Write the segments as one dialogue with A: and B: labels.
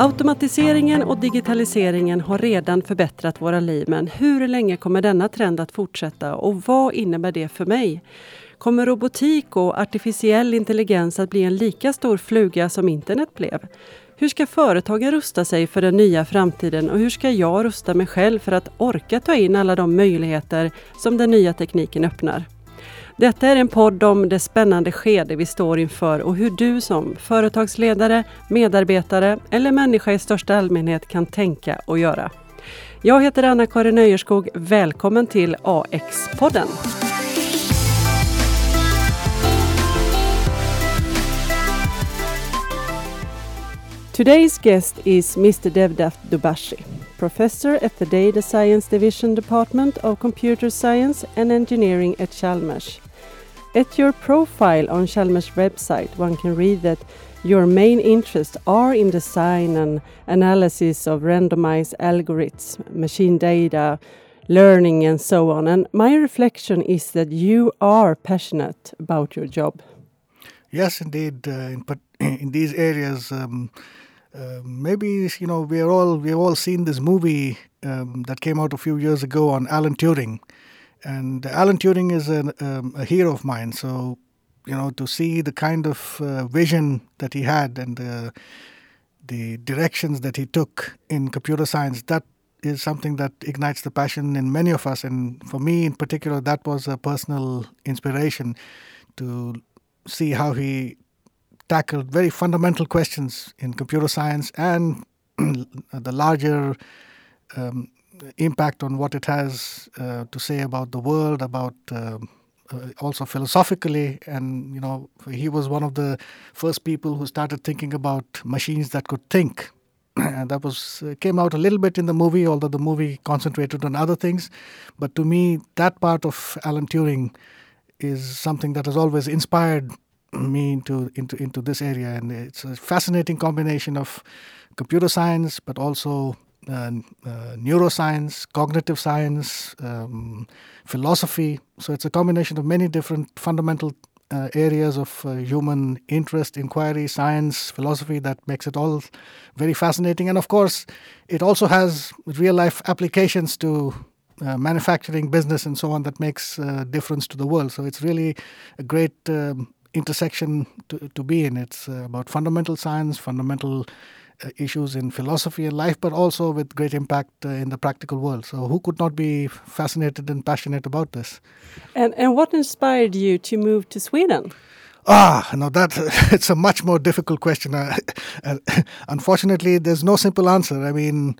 A: Automatiseringen och digitaliseringen har redan förbättrat våra liv men hur länge kommer denna trend att fortsätta och vad innebär det för mig? Kommer robotik och artificiell intelligens att bli en lika stor fluga som internet blev? Hur ska företagen rusta sig för den nya framtiden och hur ska jag rusta mig själv för att orka ta in alla de möjligheter som den nya tekniken öppnar? Detta är en podd om det spännande skede vi står inför och hur du som företagsledare, medarbetare eller människa i största allmänhet kan tänka och göra. Jag heter Anna-Karin Öjerskog. Välkommen till AX-podden. Today's guest is Mr. Devdatt Dubashi, professor at the Data Science Division Department of Computer Science and Engineering at Chalmers. At your profile on Chalmers website, one can read that your main interests are in design and analysis of randomized algorithms, machine data, learning, and so on. And my reflection is that you are passionate about your job.
B: Yes, indeed. Uh, in, in these areas, um, uh, maybe you know we are all we have all seen this movie um, that came out a few years ago on Alan Turing and Alan Turing is um, a hero of mine. So, you know, to see the kind of uh, vision that he had and the, the directions that he took in computer science, that is something that ignites the passion in many of us. And for me in particular, that was a personal inspiration to see how he tackled very fundamental questions in computer science and the larger um, impact on what it has uh, to say about the world, about uh, uh, also philosophically. And, you know, he was one of the first people who started thinking about machines that could think. and that was uh, came out a little bit in the movie, although the movie concentrated on other things. But to me, that part of Alan Turing is something that has always inspired me into into into this area, and it's a fascinating combination of computer science, but also uh, uh, neuroscience, cognitive science, um, philosophy. So it's a combination of many different fundamental uh, areas of uh, human interest, inquiry, science, philosophy that makes it all very fascinating. And of course, it also has real life applications to uh, manufacturing, business, and so on that makes a difference to the world. So it's really a great um, intersection to, to be in. It's uh, about fundamental science, fundamental uh, issues in philosophy and life, but also with great impact uh, in the practical world. So, who could not be fascinated and passionate about this?
A: And and what inspired you to move to Sweden?
B: Ah, no, that it's a much more difficult question. Uh, uh, unfortunately, there's no simple answer. I mean,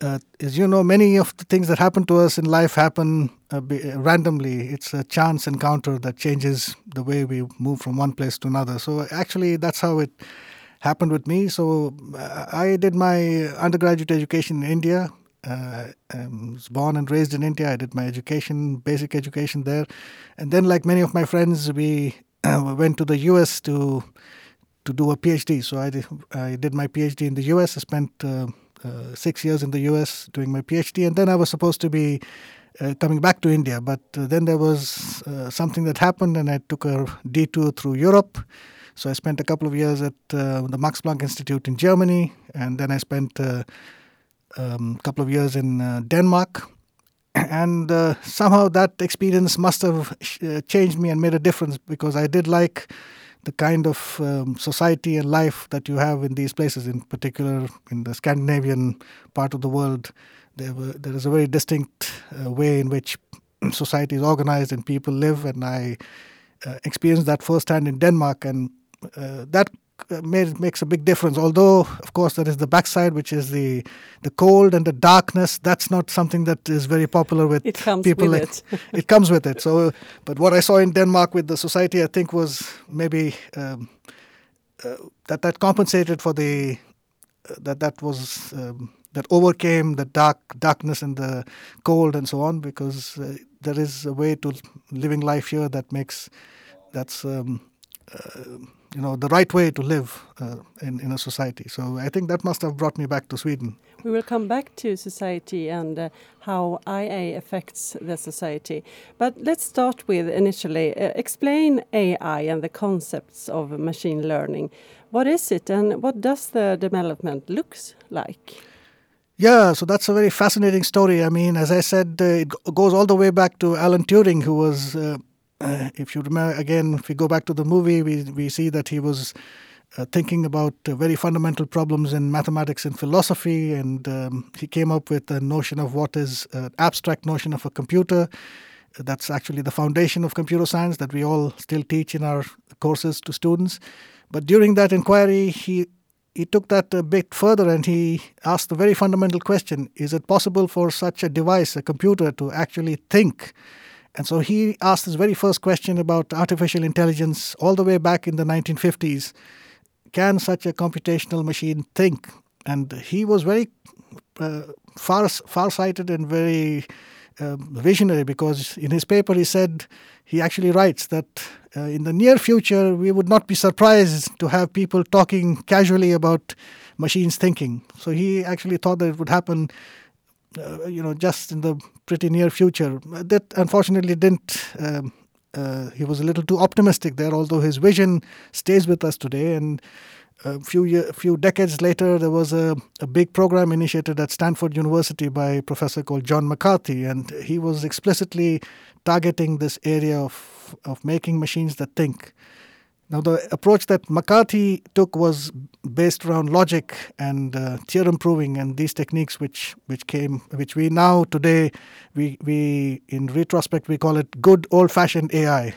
B: uh, as you know, many of the things that happen to us in life happen uh, randomly. It's a chance encounter that changes the way we move from one place to another. So, actually, that's how it happened with me. So uh, I did my undergraduate education in India. Uh, I was born and raised in India. I did my education, basic education there, and then, like many of my friends, we uh, went to the U.S. to to do a PhD. So I did, I did my PhD in the U.S. I spent uh, uh, six years in the U.S. doing my PhD, and then I was supposed to be uh, coming back to India. But uh, then there was uh, something that happened, and I took a detour through Europe. So I spent a couple of years at uh, the Max Planck Institute in Germany, and then I spent uh, um, a couple of years in uh, Denmark. And uh, somehow that experience must have uh, changed me and made a difference because I did like the kind of um, society and life that you have in these places, in particular in the Scandinavian part of the world. There, were, there is a very distinct uh, way in which society is organized and people live, and I experienced that firsthand in Denmark. And uh, that uh, made, makes a big difference. Although, of course, there is the backside, which is the the cold and the darkness. That's not something that is very popular with
A: it comes
B: people.
A: With
B: it. it comes with it. So, but what I saw in Denmark with the society, I think, was maybe um, uh, that that compensated for the uh, that that was um, that overcame the dark darkness and the cold and so on because uh, there is a way to living life here that makes that's um, uh, you know the right way to live uh, in in a society. So I think that must have brought me back to Sweden.
A: We will come back to society and uh, how IA affects the society. But let's start with initially uh, explain AI and the concepts of machine learning. What is it and what does the development looks like?
B: Yeah, so that's a very fascinating story. I mean, as I said, uh, it goes all the way back to Alan Turing, who was, uh, uh, if you remember, again, if we go back to the movie, we, we see that he was uh, thinking about uh, very fundamental problems in mathematics and philosophy, and um, he came up with a notion of what is an abstract notion of a computer. That's actually the foundation of computer science that we all still teach in our courses to students. But during that inquiry, he he took that a bit further and he asked a very fundamental question Is it possible for such a device, a computer, to actually think? And so he asked his very first question about artificial intelligence all the way back in the 1950s. Can such a computational machine think? And he was very uh, far far-sighted and very uh, visionary because in his paper he said he actually writes that uh, in the near future we would not be surprised to have people talking casually about machines thinking. So he actually thought that it would happen, uh, you know, just in the pretty near future. That unfortunately didn't. Um, uh, he was a little too optimistic there, although his vision stays with us today. And a few year, few decades later, there was a, a big program initiated at Stanford University by a professor called John McCarthy, and he was explicitly targeting this area of, of making machines that think. Now, the approach that McCarthy took was based around logic and uh, theorem proving and these techniques, which which came, which we now today, we we in retrospect we call it good old-fashioned AI,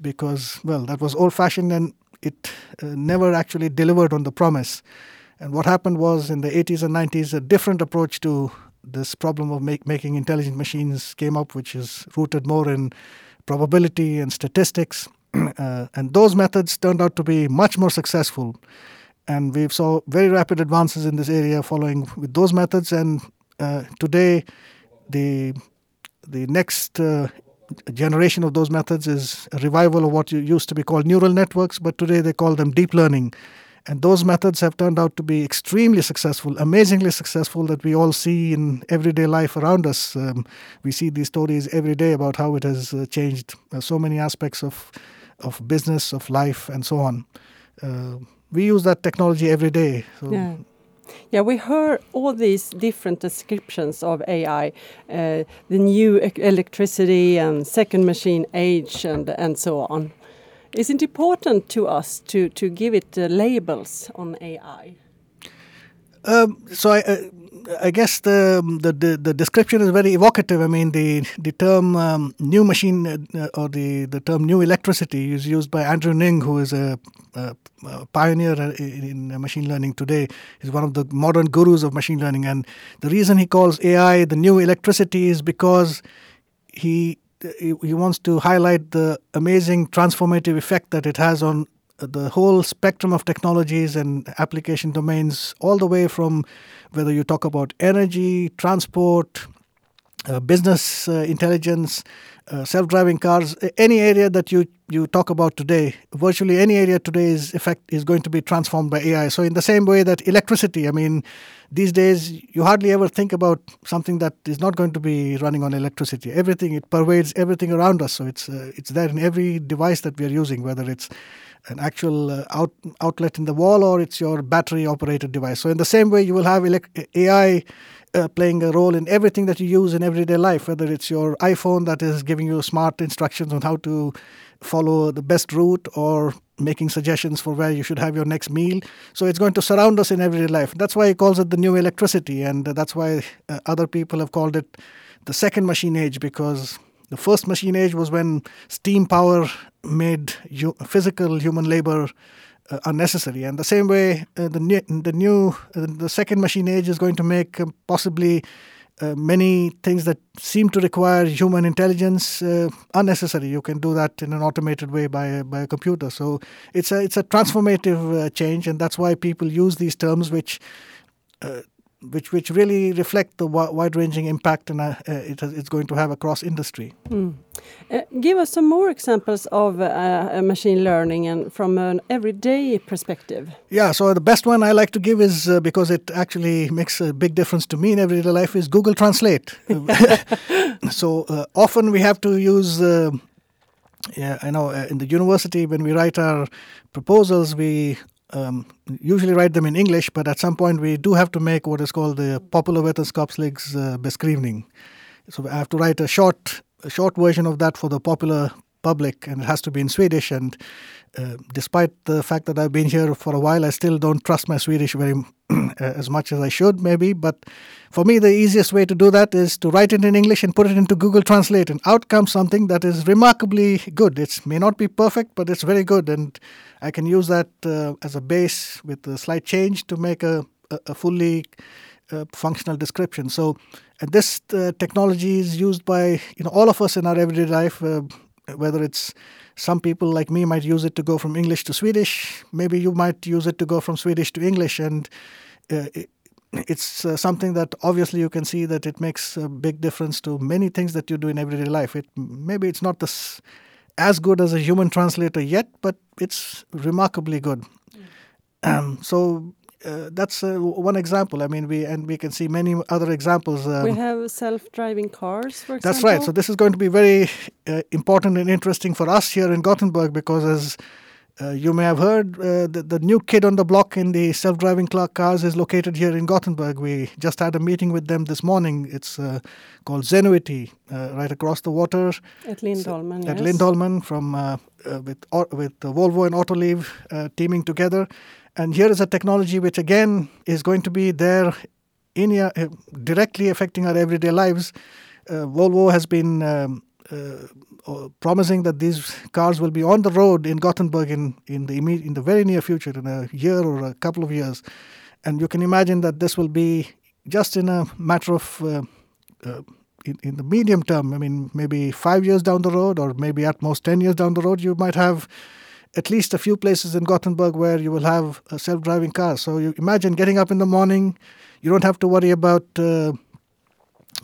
B: because well that was old-fashioned and it uh, never actually delivered on the promise. And what happened was in the 80s and 90s, a different approach to this problem of make, making intelligent machines came up, which is rooted more in probability and statistics. uh, and those methods turned out to be much more successful. And we've saw very rapid advances in this area following with those methods. And uh, today, the the next uh, generation of those methods is a revival of what used to be called neural networks, but today they call them deep learning. And those methods have turned out to be extremely successful, amazingly successful, that we all see in everyday life around us. Um, we see these stories every day about how it has uh, changed uh, so many aspects of, of business, of life, and so on. Uh, we use that technology every day.
A: So yeah. Yeah, we heard all these different descriptions of AI, uh, the new electricity and second machine age and, and so on. Is it important to us to, to give it uh, labels on AI?
B: Um, so I, uh, I guess the, the, the description is very evocative. I mean, the the term um, new machine uh, or the the term new electricity is used by Andrew Ng, who is a, a, a pioneer in, in machine learning today. He's one of the modern gurus of machine learning, and the reason he calls AI the new electricity is because he he wants to highlight the amazing transformative effect that it has on the whole spectrum of technologies and application domains, all the way from whether you talk about energy, transport, uh, business uh, intelligence, uh, self-driving cars, any area that you, you talk about today, virtually any area today is effect is going to be transformed by AI. So in the same way that electricity, I mean, these days you hardly ever think about something that is not going to be running on electricity. Everything it pervades everything around us. So it's uh, it's there in every device that we are using, whether it's an actual uh, out, outlet in the wall or it's your battery operated device. So in the same way, you will have elect- AI uh, playing a role in everything that you use in everyday life, whether it's your iPhone that is giving you smart instructions on how to follow the best route or making suggestions for where you should have your next meal. So it's going to surround us in everyday life. That's why he calls it the new electricity, and that's why uh, other people have called it the second machine age because the first machine age was when steam power made physical human labor uh, unnecessary. And the same way, uh, the new, the new, uh, the second machine age is going to make uh, possibly uh, many things that seem to require human intelligence uh, unnecessary. You can do that in an automated way by by a computer. So it's a it's a transformative change, and that's why people use these terms, which which which really reflect the wide ranging impact and uh, it, it's going to have across industry.
A: Mm. Uh, give us some more examples of uh, machine learning and from an everyday perspective.
B: Yeah, so the best one I like to give is uh, because it actually makes a big difference to me in everyday life is Google Translate. so uh, often we have to use. Uh, yeah, I know. in the university, when we write our proposals, we um, usually write them in English, but at some point we do have to make what is called the popular vetenskapslegs uh, beskrivning. So I have to write a short, a short version of that for the popular public, and it has to be in Swedish. And uh, despite the fact that I've been here for a while, I still don't trust my Swedish very as much as I should, maybe. But for me, the easiest way to do that is to write it in English and put it into Google Translate, and out comes something that is remarkably good. It may not be perfect, but it's very good, and I can use that uh, as a base with a slight change to make a, a, a fully uh, functional description. So, and this uh, technology is used by you know all of us in our everyday life, uh, whether it's some people like me might use it to go from English to Swedish. Maybe you might use it to go from Swedish to English, and uh, it, it's uh, something that obviously you can see that it makes a big difference to many things that you do in everyday life. It maybe it's not this as good as a human translator yet, but it's remarkably good. Mm. Um, so uh, that's uh, one example. I mean, we and we can see many other examples.
A: Um, we have self-driving cars, for
B: example. That's right. So this is going to be very uh, important and interesting for us here in Gothenburg because as uh, you may have heard uh, the, the new kid on the block in the self-driving cars is located here in Gothenburg. We just had a meeting with them this morning. It's uh, called Zenuity, uh, right across the water
A: at Lindholmen.
B: So, at Lindholmen, from uh, uh, with with Volvo and Autoliv teaming together, and here is a technology which again is going to be there in directly affecting our everyday lives. Volvo has been um, uh, promising that these cars will be on the road in Gothenburg in, in the in the very near future, in a year or a couple of years. And you can imagine that this will be just in a matter of uh, uh, in, in the medium term. I mean, maybe five years down the road, or maybe at most ten years down the road, you might have at least a few places in Gothenburg where you will have a self-driving car. So you imagine getting up in the morning. You don't have to worry about uh,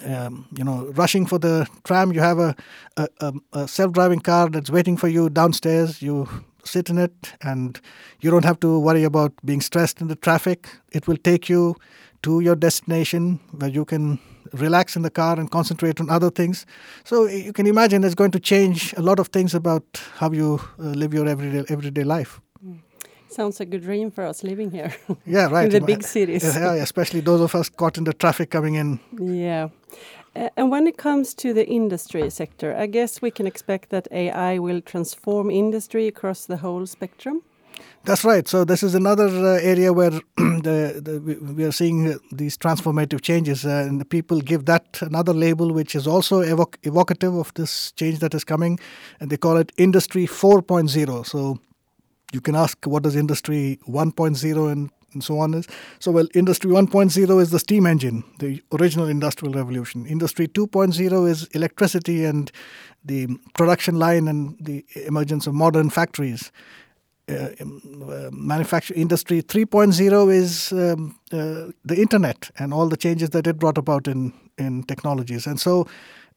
B: um, you know, rushing for the tram. You have a, a, a self-driving car that's waiting for you downstairs. You sit in it, and you don't have to worry about being stressed in the traffic. It will take you to your destination where you can relax in the car and concentrate on other things. So you can imagine it's going to change a lot of things about how you uh, live your everyday everyday life. Mm.
A: Sounds like a good dream for us living here.
B: Yeah, right.
A: in the big cities.
B: Yeah, especially those of us caught in the traffic coming in.
A: Yeah. Uh, and when it comes to the industry sector, I guess we can expect that AI will transform industry across the whole spectrum.
B: That's right. So this is another uh, area where the, the, we are seeing these transformative changes, uh, and the people give that another label, which is also evoc evocative of this change that is coming, and they call it Industry 4.0. So you can ask what does industry 1.0 and, and so on is so well industry 1.0 is the steam engine the original industrial revolution. Industry 2.0 is electricity and the production line and the emergence of modern factories. Uh, um, uh, industry 3.0 is um, uh, the internet and all the changes that it brought about in in technologies. And so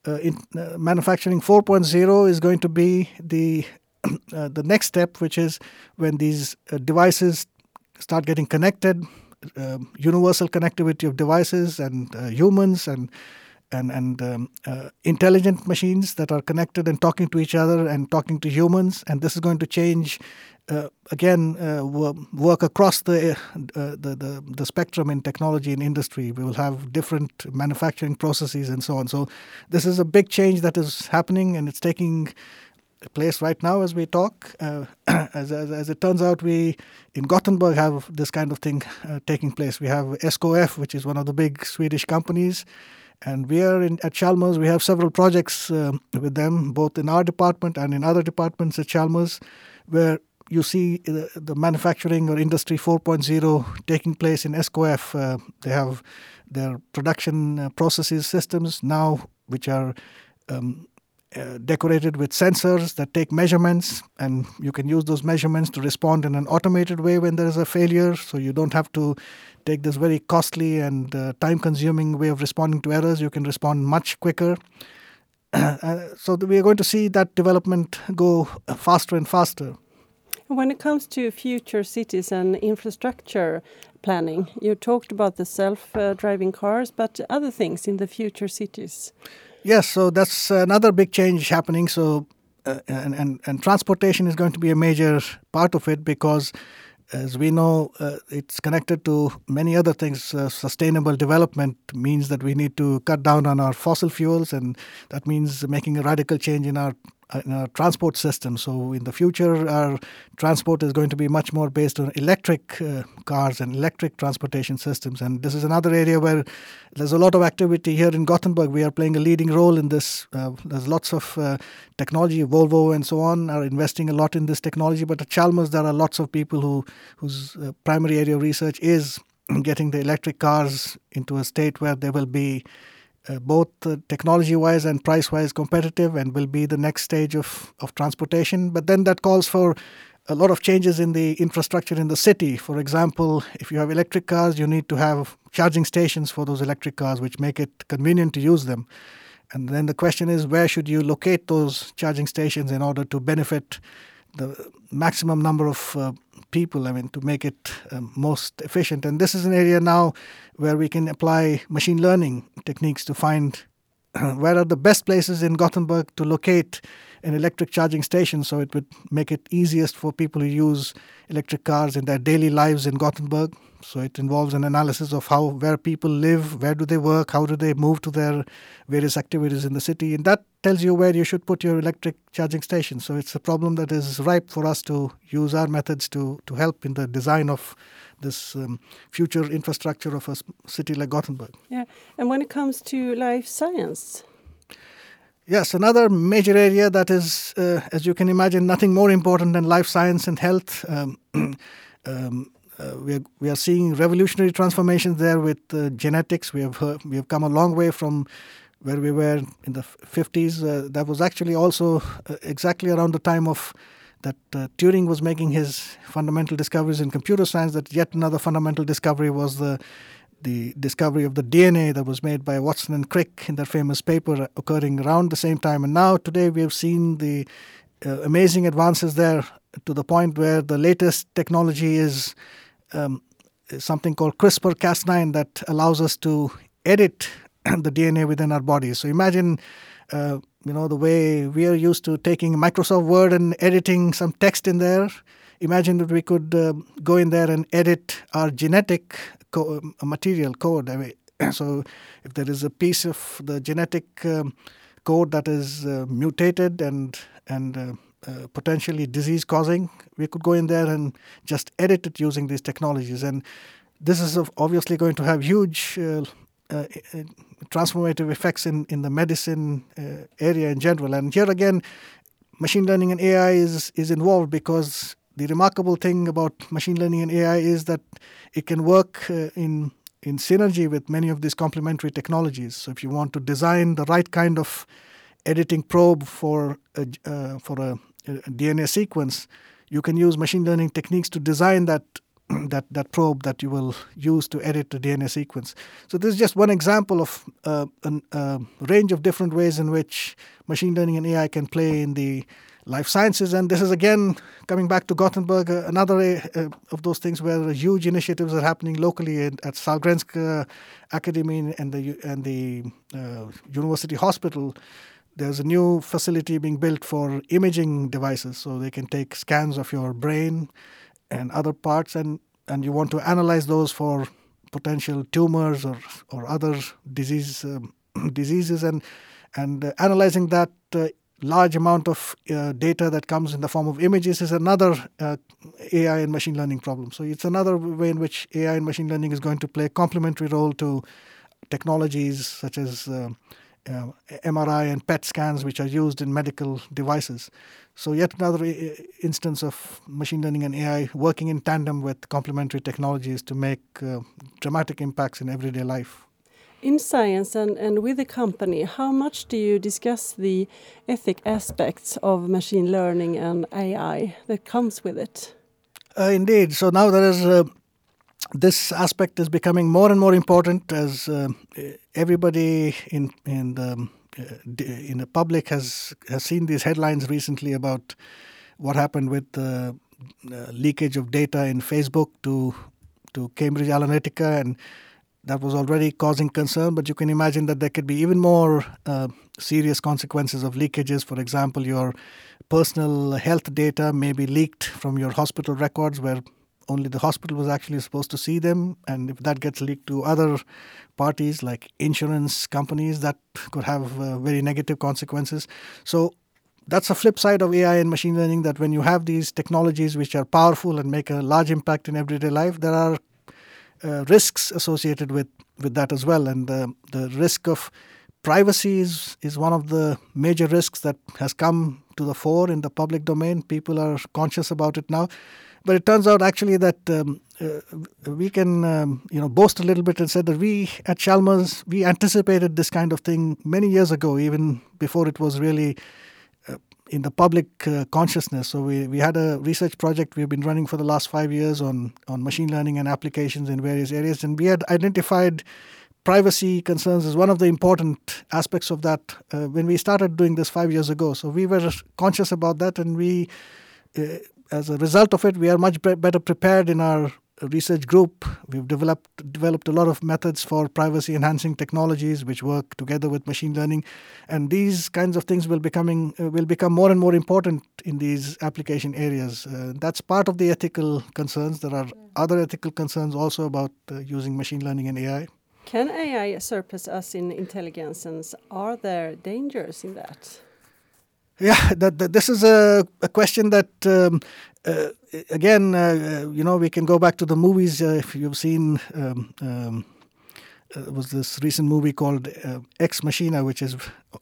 B: uh, in, uh, manufacturing 4.0 is going to be the uh, the next step, which is when these devices start getting connected, uh, universal connectivity of devices and uh, humans and and and um, uh, intelligent machines that are connected and talking to each other and talking to humans, and this is going to change. Uh, again, work across the, the, the the spectrum in technology and industry. We will have different manufacturing processes and so on. So, this is a big change that is happening, and it's taking place right now as we talk. Uh, as, as, as, it turns out, we in Gothenburg have this kind of thing uh, taking place. We have SKF, which is one of the big Swedish companies, and we are in, at Chalmers. We have several projects um, with them, both in our department and in other departments at Chalmers, where you see the, the manufacturing or industry 4.0 taking place in SKF. Uh, they have their production uh, processes systems now, which are um, uh, decorated with sensors that take measurements, and you can use those measurements to respond in an automated way when there is a failure. So you don't have to take this very costly and uh, time consuming way of responding to errors. You can respond much quicker. Uh, so we are going to see that development go faster and faster.
A: When it comes to future cities and infrastructure planning, you talked about the self driving cars, but other things in the future cities?
B: Yes, so that's another big change happening. So, uh, and, and, and transportation is going to be a major part of it because, as we know, uh, it's connected to many other things. Uh, sustainable development means that we need to cut down on our fossil fuels, and that means making a radical change in our in our transport system. So in the future, our transport is going to be much more based on electric uh, cars and electric transportation systems. And this is another area where there's a lot of activity here in Gothenburg. We are playing a leading role in this. Uh, there's lots of uh, technology. Volvo and so on are investing a lot in this technology. But at Chalmers, there are lots of people who whose uh, primary area of research is getting the electric cars into a state where they will be uh, both uh, technology wise and price wise competitive and will be the next stage of, of transportation. But then that calls for a lot of changes in the infrastructure in the city. For example, if you have electric cars, you need to have charging stations for those electric cars, which make it convenient to use them. And then the question is where should you locate those charging stations in order to benefit the maximum number of uh, people, I mean, to make it um, most efficient. And this is an area now where we can apply machine learning techniques to find where are the best places in Gothenburg to locate an electric charging station so it would make it easiest for people who use electric cars in their daily lives in Gothenburg. So it involves an analysis of how where people live, where do they work, how do they move to their various activities in the city, and that tells you where you should put your electric charging station. So it's a problem that is ripe for us to use our methods to to help in the design of this um, future infrastructure of a city like Gothenburg.
A: Yeah, and when it comes to life science.
B: Yes, another major area that is, uh, as you can imagine, nothing more important than life science and health. Um, um, uh, we, are, we are seeing revolutionary transformations there with uh, genetics. We have we have come a long way from where we were in the 50s. Uh, that was actually also uh, exactly around the time of that uh, Turing was making his fundamental discoveries in computer science. That yet another fundamental discovery was the the discovery of the DNA that was made by Watson and Crick in their famous paper occurring around the same time. And now today we have seen the amazing advances there to the point where the latest technology is um, something called CRISPR Cas9 that allows us to edit the DNA within our bodies. So imagine, uh, you know, the way we are used to taking Microsoft Word and editing some text in there. Imagine that we could uh, go in there and edit our genetic co- material code. I mean, so if there is a piece of the genetic um, code that is uh, mutated and and uh, uh, potentially disease causing, we could go in there and just edit it using these technologies. And this is obviously going to have huge uh, uh, transformative effects in, in the medicine uh, area in general. And here again, machine learning and AI is, is involved because the remarkable thing about machine learning and AI is that it can work uh, in in synergy with many of these complementary technologies. So if you want to design the right kind of editing probe for a, uh, for a, DNA sequence, you can use machine learning techniques to design that that that probe that you will use to edit the DNA sequence. So this is just one example of uh, a uh, range of different ways in which machine learning and AI can play in the life sciences. And this is again coming back to Gothenburg, uh, another uh, of those things where huge initiatives are happening locally at, at Academy and the and the uh, University Hospital there's a new facility being built for imaging devices so they can take scans of your brain and other parts and and you want to analyze those for potential tumors or or other disease um, diseases and and uh, analyzing that uh, large amount of uh, data that comes in the form of images is another uh, AI and machine learning problem. So it's another way in which AI and machine learning is going to play a complementary role to technologies such as uh, uh, MRI and PET scans, which are used in medical devices. So, yet another instance of machine learning and AI working in tandem with complementary technologies to make uh, dramatic impacts in everyday life.
A: in science and, and with the company, how much do you discuss the ethic aspects of machine learning and AI that comes with it?
B: Uh, indeed. So now there is uh, this aspect is becoming more and more important as uh, everybody in in the uh, in the public has has seen these headlines recently about what happened with the uh, leakage of data in Facebook to to Cambridge Analytica and that was already causing concern, but you can imagine that there could be even more uh, serious consequences of leakages. For example, your personal health data may be leaked from your hospital records where only the hospital was actually supposed to see them. And if that gets leaked to other parties like insurance companies, that could have uh, very negative consequences. So that's a flip side of AI and machine learning that when you have these technologies which are powerful and make a large impact in everyday life, there are uh, risks associated with, with that as well. And the, the risk of privacy is, is one of the major risks that has come to the fore in the public domain. People are conscious about it now. But it turns out actually that um, uh, we can um, you know boast a little bit and say that we at Chalmers we anticipated this kind of thing many years ago, even before it was really in the public uh, consciousness. So we, we had a research project we've been running for the last five years on, on machine learning and applications in various areas. And we had identified privacy concerns as one of the important aspects of that uh, when we started doing this five years ago. So we were conscious about that and we, uh, as a result of it, we are much better prepared in our research group. We've developed developed a lot of methods for privacy enhancing technologies which work together with machine learning, and these kinds of things will becoming uh, will become more and more important in these application areas. Uh, that's part of the ethical concerns. There are other ethical concerns also about uh, using machine learning and AI.
A: Can AI surpass us in intelligence, and are there dangers in that?
B: Yeah, that, that, this is a, a question that um, uh, again, uh, you know, we can go back to the movies. Uh, if you've seen, um, um, uh, was this recent movie called uh, Ex Machina, which is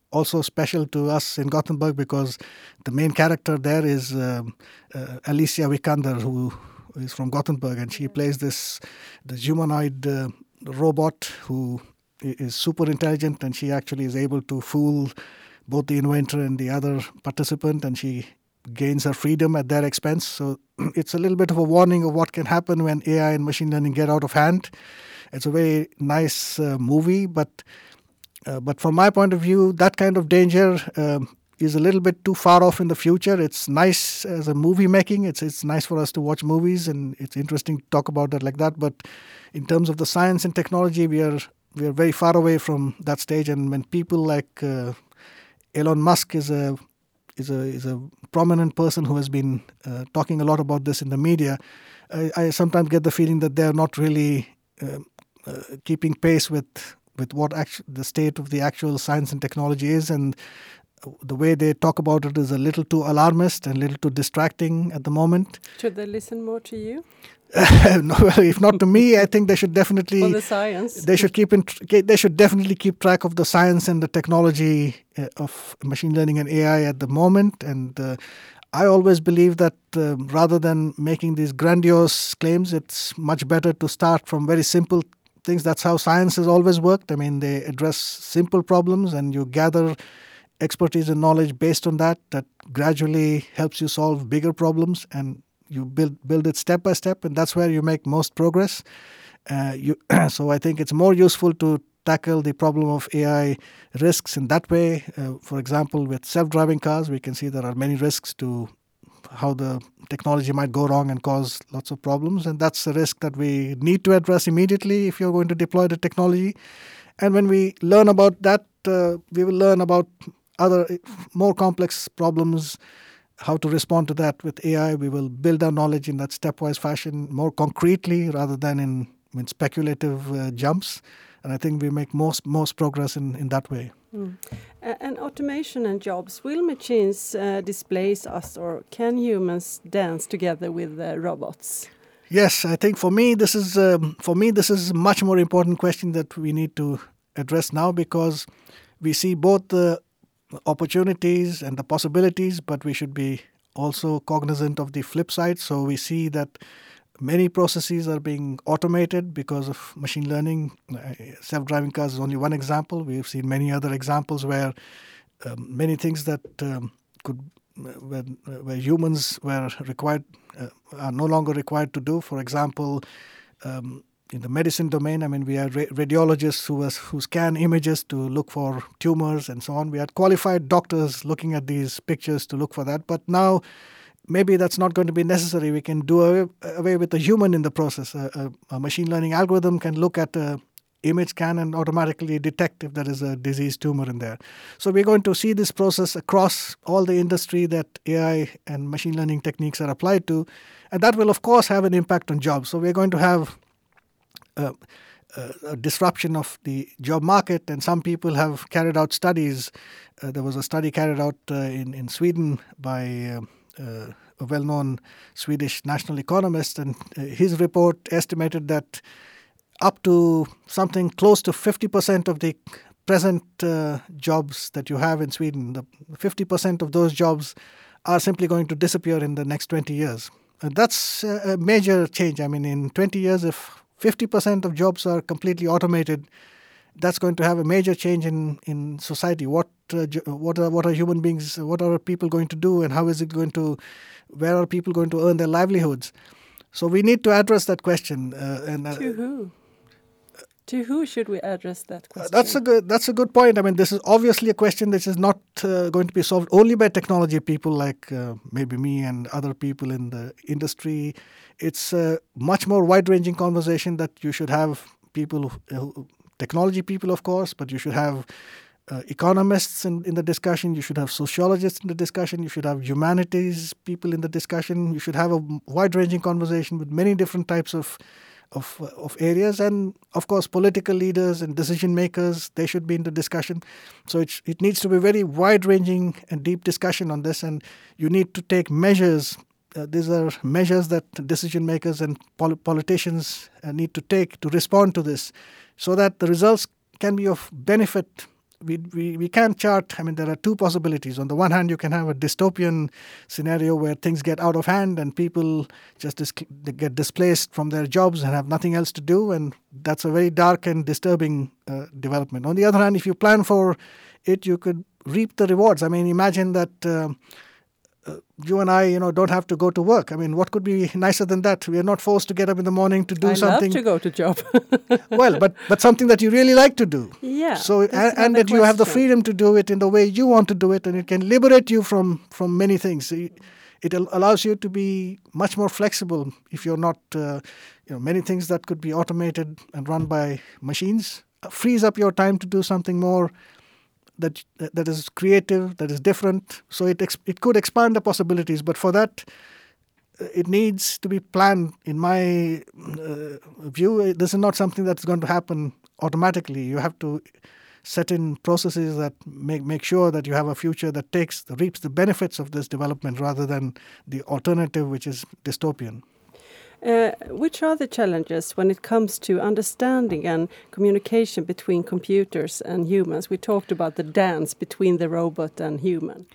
B: also special to us in Gothenburg because the main character there is um, uh, Alicia Vikander, who is from Gothenburg, and she plays this the humanoid robot who is super intelligent, and she actually is able to fool both the inventor and the other participant, and she gains her freedom at their expense. So it's a little bit of a warning of what can happen when AI and machine learning get out of hand. It's a very nice uh, movie, but uh, but from my point of view, that kind of danger um, is a little bit too far off in the future. It's nice as a movie making. It's it's nice for us to watch movies, and it's interesting to talk about that like that. But in terms of the science and technology, we are we are very far away from that stage. And when people like uh, Elon Musk is a is a is a prominent person who has been uh, talking a lot about this in the media. I, I sometimes get the feeling that they are not really uh, uh, keeping pace with with what actu- the state of the actual science and technology is, and the way they talk about it is a little too alarmist and a little too distracting at the moment.
A: Should they listen more to you?
B: no, if not to me, I think they should definitely.
A: For the science.
B: They should keep in. They should definitely keep track of the science and the technology uh, of machine learning and AI at the moment. And uh, I always believe that uh, rather than making these grandiose claims, it's much better to start from very simple things. That's how science has always worked. I mean, they address simple problems, and you gather expertise and knowledge based on that. That gradually helps you solve bigger problems and you build build it step by step, and that's where you make most progress. Uh, you, so I think it's more useful to tackle the problem of AI risks in that way. Uh, for example, with self-driving cars, we can see there are many risks to how the technology might go wrong and cause lots of problems, and that's a risk that we need to address immediately if you're going to deploy the technology. And when we learn about that, uh, we will learn about other more complex problems how to respond to that with AI. We will build our knowledge in that stepwise fashion more concretely rather than in, in speculative uh, jumps. And I think we make most most progress in, in that way.
A: Mm. Uh, and automation and jobs will machines uh, displace us, or can humans dance together with robots?
B: Yes, I think for me this is um, for me this is a much more important question that we need to address now because we see both the opportunities and the possibilities, but we should be also cognizant of the flip side. So we see that many processes are being automated because of machine learning. Self driving cars is only one example. We've seen many other examples where um, many things that um, could where, where humans were required uh, are no longer required to do. For example, um, in the medicine domain, I mean, we had ra- radiologists who was who scan images to look for tumors and so on. We had qualified doctors looking at these pictures to look for that. But now, maybe that's not going to be necessary. We can do away, away with the human in the process. A, a, a, machine learning algorithm can look at a image scan and automatically detect if there is a disease tumor in there. So we're going to see this process across all the industry that AI and machine learning techniques are applied to, and that will of course have an impact on jobs. So we're going to have uh, a disruption of the job market, and some people have carried out studies. Uh, there was a study carried out uh, in in Sweden by uh, uh, a well-known Swedish national economist, and his report estimated that up to something close to 50% of the present jobs that you have in Sweden, the 50% of those jobs are simply going to disappear in the next 20 years. And that's a major change. I mean, in 20 years, if 50% of jobs are completely automated, that's going to have a major change in, in society. What uh, what are what are human beings? What are people going to do, and how is it going to? Where are people going to earn their livelihoods? So we need to address that question.
A: Uh, and uh, to who? To who should we address that question?
B: Uh, that's a good. That's a good point. I mean, this is obviously a question that is not uh, going to be solved only by technology people like uh, maybe me and other people in the industry. It's a much more wide-ranging conversation that you should have people, who, technology people, of course, but you should have uh, economists in, in the discussion, you should have sociologists in the discussion, you should have humanities people in the discussion, you should have a wide ranging conversation with many different types of of, of areas. And of course, political leaders and decision makers, they should be in the discussion. So it, it needs to be very wide ranging and deep discussion on this. And you need to take measures. Uh, these are measures that decision makers and pol- politicians uh, need to take to respond to this so that the results can be of benefit we, we, we can chart, I mean, there are two possibilities. On the one hand, you can have a dystopian scenario where things get out of hand and people just dis- get displaced from their jobs and have nothing else to do. And that's a very dark and disturbing uh, development. On the other hand, if you plan for it, you could reap the rewards. I mean, imagine that. Uh, uh, you and I, you know, don't have to go to work. I mean, what could be nicer than that? We are not forced to get up in the morning to do
A: I
B: something.
A: I love to go to job.
B: well, but but something that you really like to do.
A: Yeah.
B: So and, and that question. you have the freedom to do it in the way you want to do it, and it can liberate you from from many things. It, allows you to be much more flexible if you're not, uh, you know, many things that could be automated and run by machines uh, frees up your time to do something more that that is creative, that is different. So it it could expand the possibilities, but for that, uh, it needs to be planned. In my uh, view, this is not something that's going to happen automatically. You have to set in processes that make make sure that you have a future that takes reaps the benefits of this development rather than the alternative, which is dystopian.
A: Uh, which are the challenges when it comes to understanding and communication between computers and humans? We talked about the dance between the robot and human.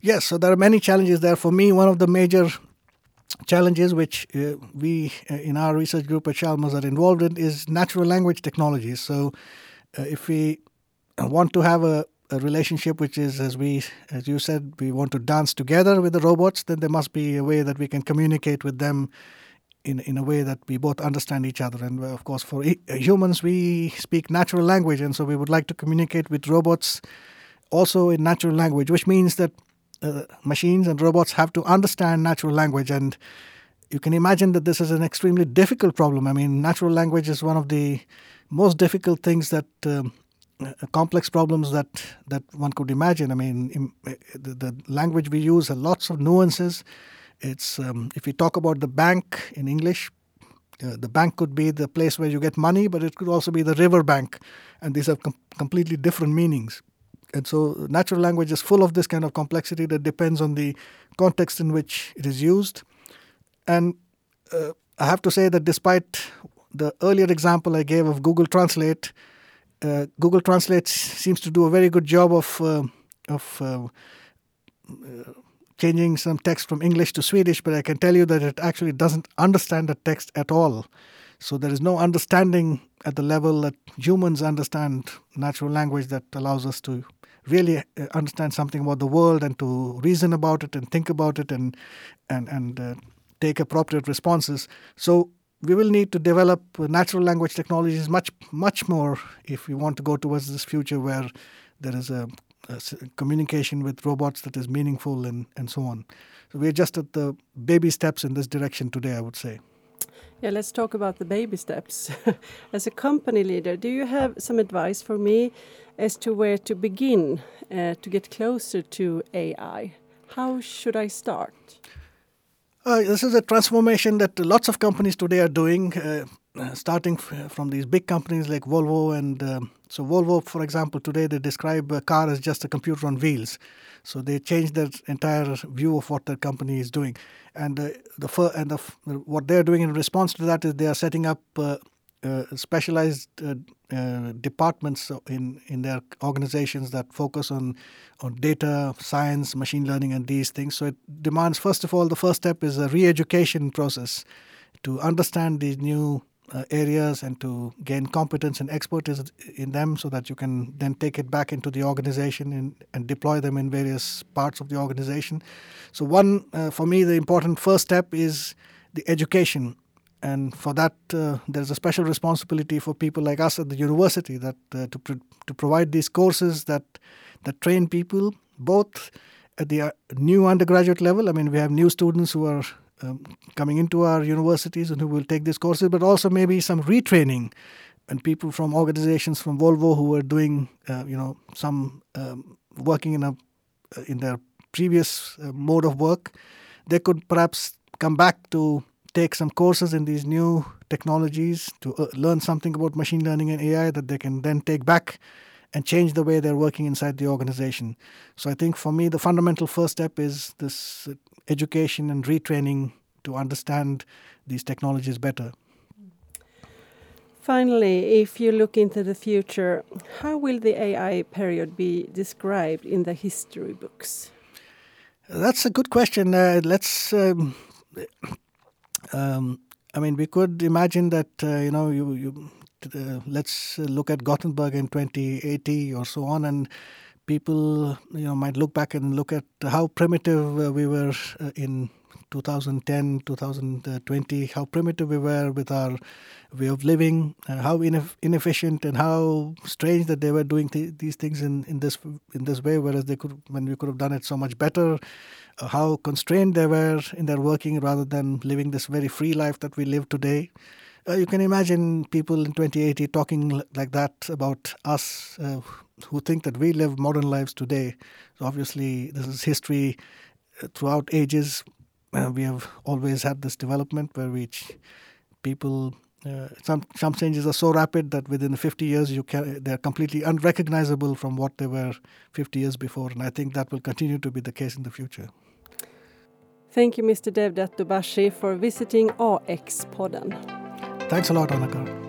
B: Yes, so there are many challenges there. For me, one of the major challenges which uh, we uh, in our research group at Chalmers are involved in is natural language technologies. So, uh, if we want to have a, a, relationship which is, as we, as you said, we want to dance together with the robots, then there must be a way that we can communicate with them in, in a way that we both understand each other. And of course, for humans, we speak natural language, and so we would like to communicate with robots also in natural language, which means that uh, machines and robots have to understand natural language. And you can imagine that this is an extremely difficult problem. I mean, natural language is one of the most difficult things that. Um, uh, complex problems that that one could imagine. I mean, uh, the, the language we use has lots of nuances it's um, if we talk about the bank in English, uh, the bank could be the place where you get money, but it could also be the river bank, and these have com- completely different meanings. And so, natural language is full of this kind of complexity that depends on the context in which it is used. And uh, I have to say that despite the earlier example I gave of Google Translate, uh, Google Translate seems to do a very good job of uh, of uh, changing some text from English to Swedish, but I can tell you that it actually doesn't understand the text at all. So there is no understanding at the level that humans understand natural language that allows us to really uh, understand something about the world and to reason about it and think about it and and and uh, take appropriate responses. So we will need to develop natural language technologies much much more if we want to go towards this future where there is a, a communication with robots that is meaningful and, and so on. So we're just at the baby steps in this direction today, I would say.
A: Yeah, let's talk about the baby steps. As a company leader, do you have some advice for me as to where to begin uh, to get closer to AI? How should I start?
B: Uh, this is a transformation that lots of companies today are doing, uh, uh starting from these big companies like Volvo. And um, so, Volvo, for example, today they describe a car as just a computer on wheels. So they changed their entire view of what their company is doing, and uh, the and the, what they're doing in response to that is they are setting up uh, uh, specialized uh, uh, departments in in their organizations that focus on on data science, machine learning, and these things. So it demands first of all the first step is a re-education process to understand these new uh, areas and to gain competence and expertise in them so that you can then take it back into the organization and, and deploy them in various parts of the organization. So, one, uh, for me, the important first step is the education. And for that, uh, there's a special responsibility for people like us at the university that uh, to, pro- to provide these courses that, that train people both at the uh, new undergraduate level. I mean, we have new students who are um, coming into our universities and who will take these courses, but also maybe some retraining and people from organizations from Volvo who were doing, uh, you know, some um, working in a uh, in their previous uh, mode of work, they could perhaps come back to take some courses in these new technologies to uh, learn something about machine learning and AI that they can then take back and change the way they're working inside the organization. So I think for me, the fundamental first step is this education and retraining to understand these technologies better.
A: Finally, if you look into the future, how will the AI period be described in the history books?
B: That's a good question. Uh, let's. Um, um, I mean, we could imagine that uh, you know you, you uh, let's look at Gothenburg in 2080 or so on, and people you know might look back and look at how primitive uh, we were uh, in 2010, 2020, how primitive we were with our way of living, uh, how ineff- inefficient and how strange that they were doing th- these things in, in this in this way, whereas they could when we could have done it so much better. Uh, how constrained they were in their working rather than living this very free life that we live today. Uh, you can imagine people in 2080 talking like that about us uh, who think that we live modern lives today. So obviously, this is history uh, throughout ages. Uh, we have always had this development where we people uh, some some changes are so rapid that within 50 years you can they're completely unrecognizable from what they were 50 years before, and I think that will continue to be the case in the future.
A: Thank you, Mr. Devdatt Dubhashi, for visiting AX-podden.
B: Thanks a lot, Annika.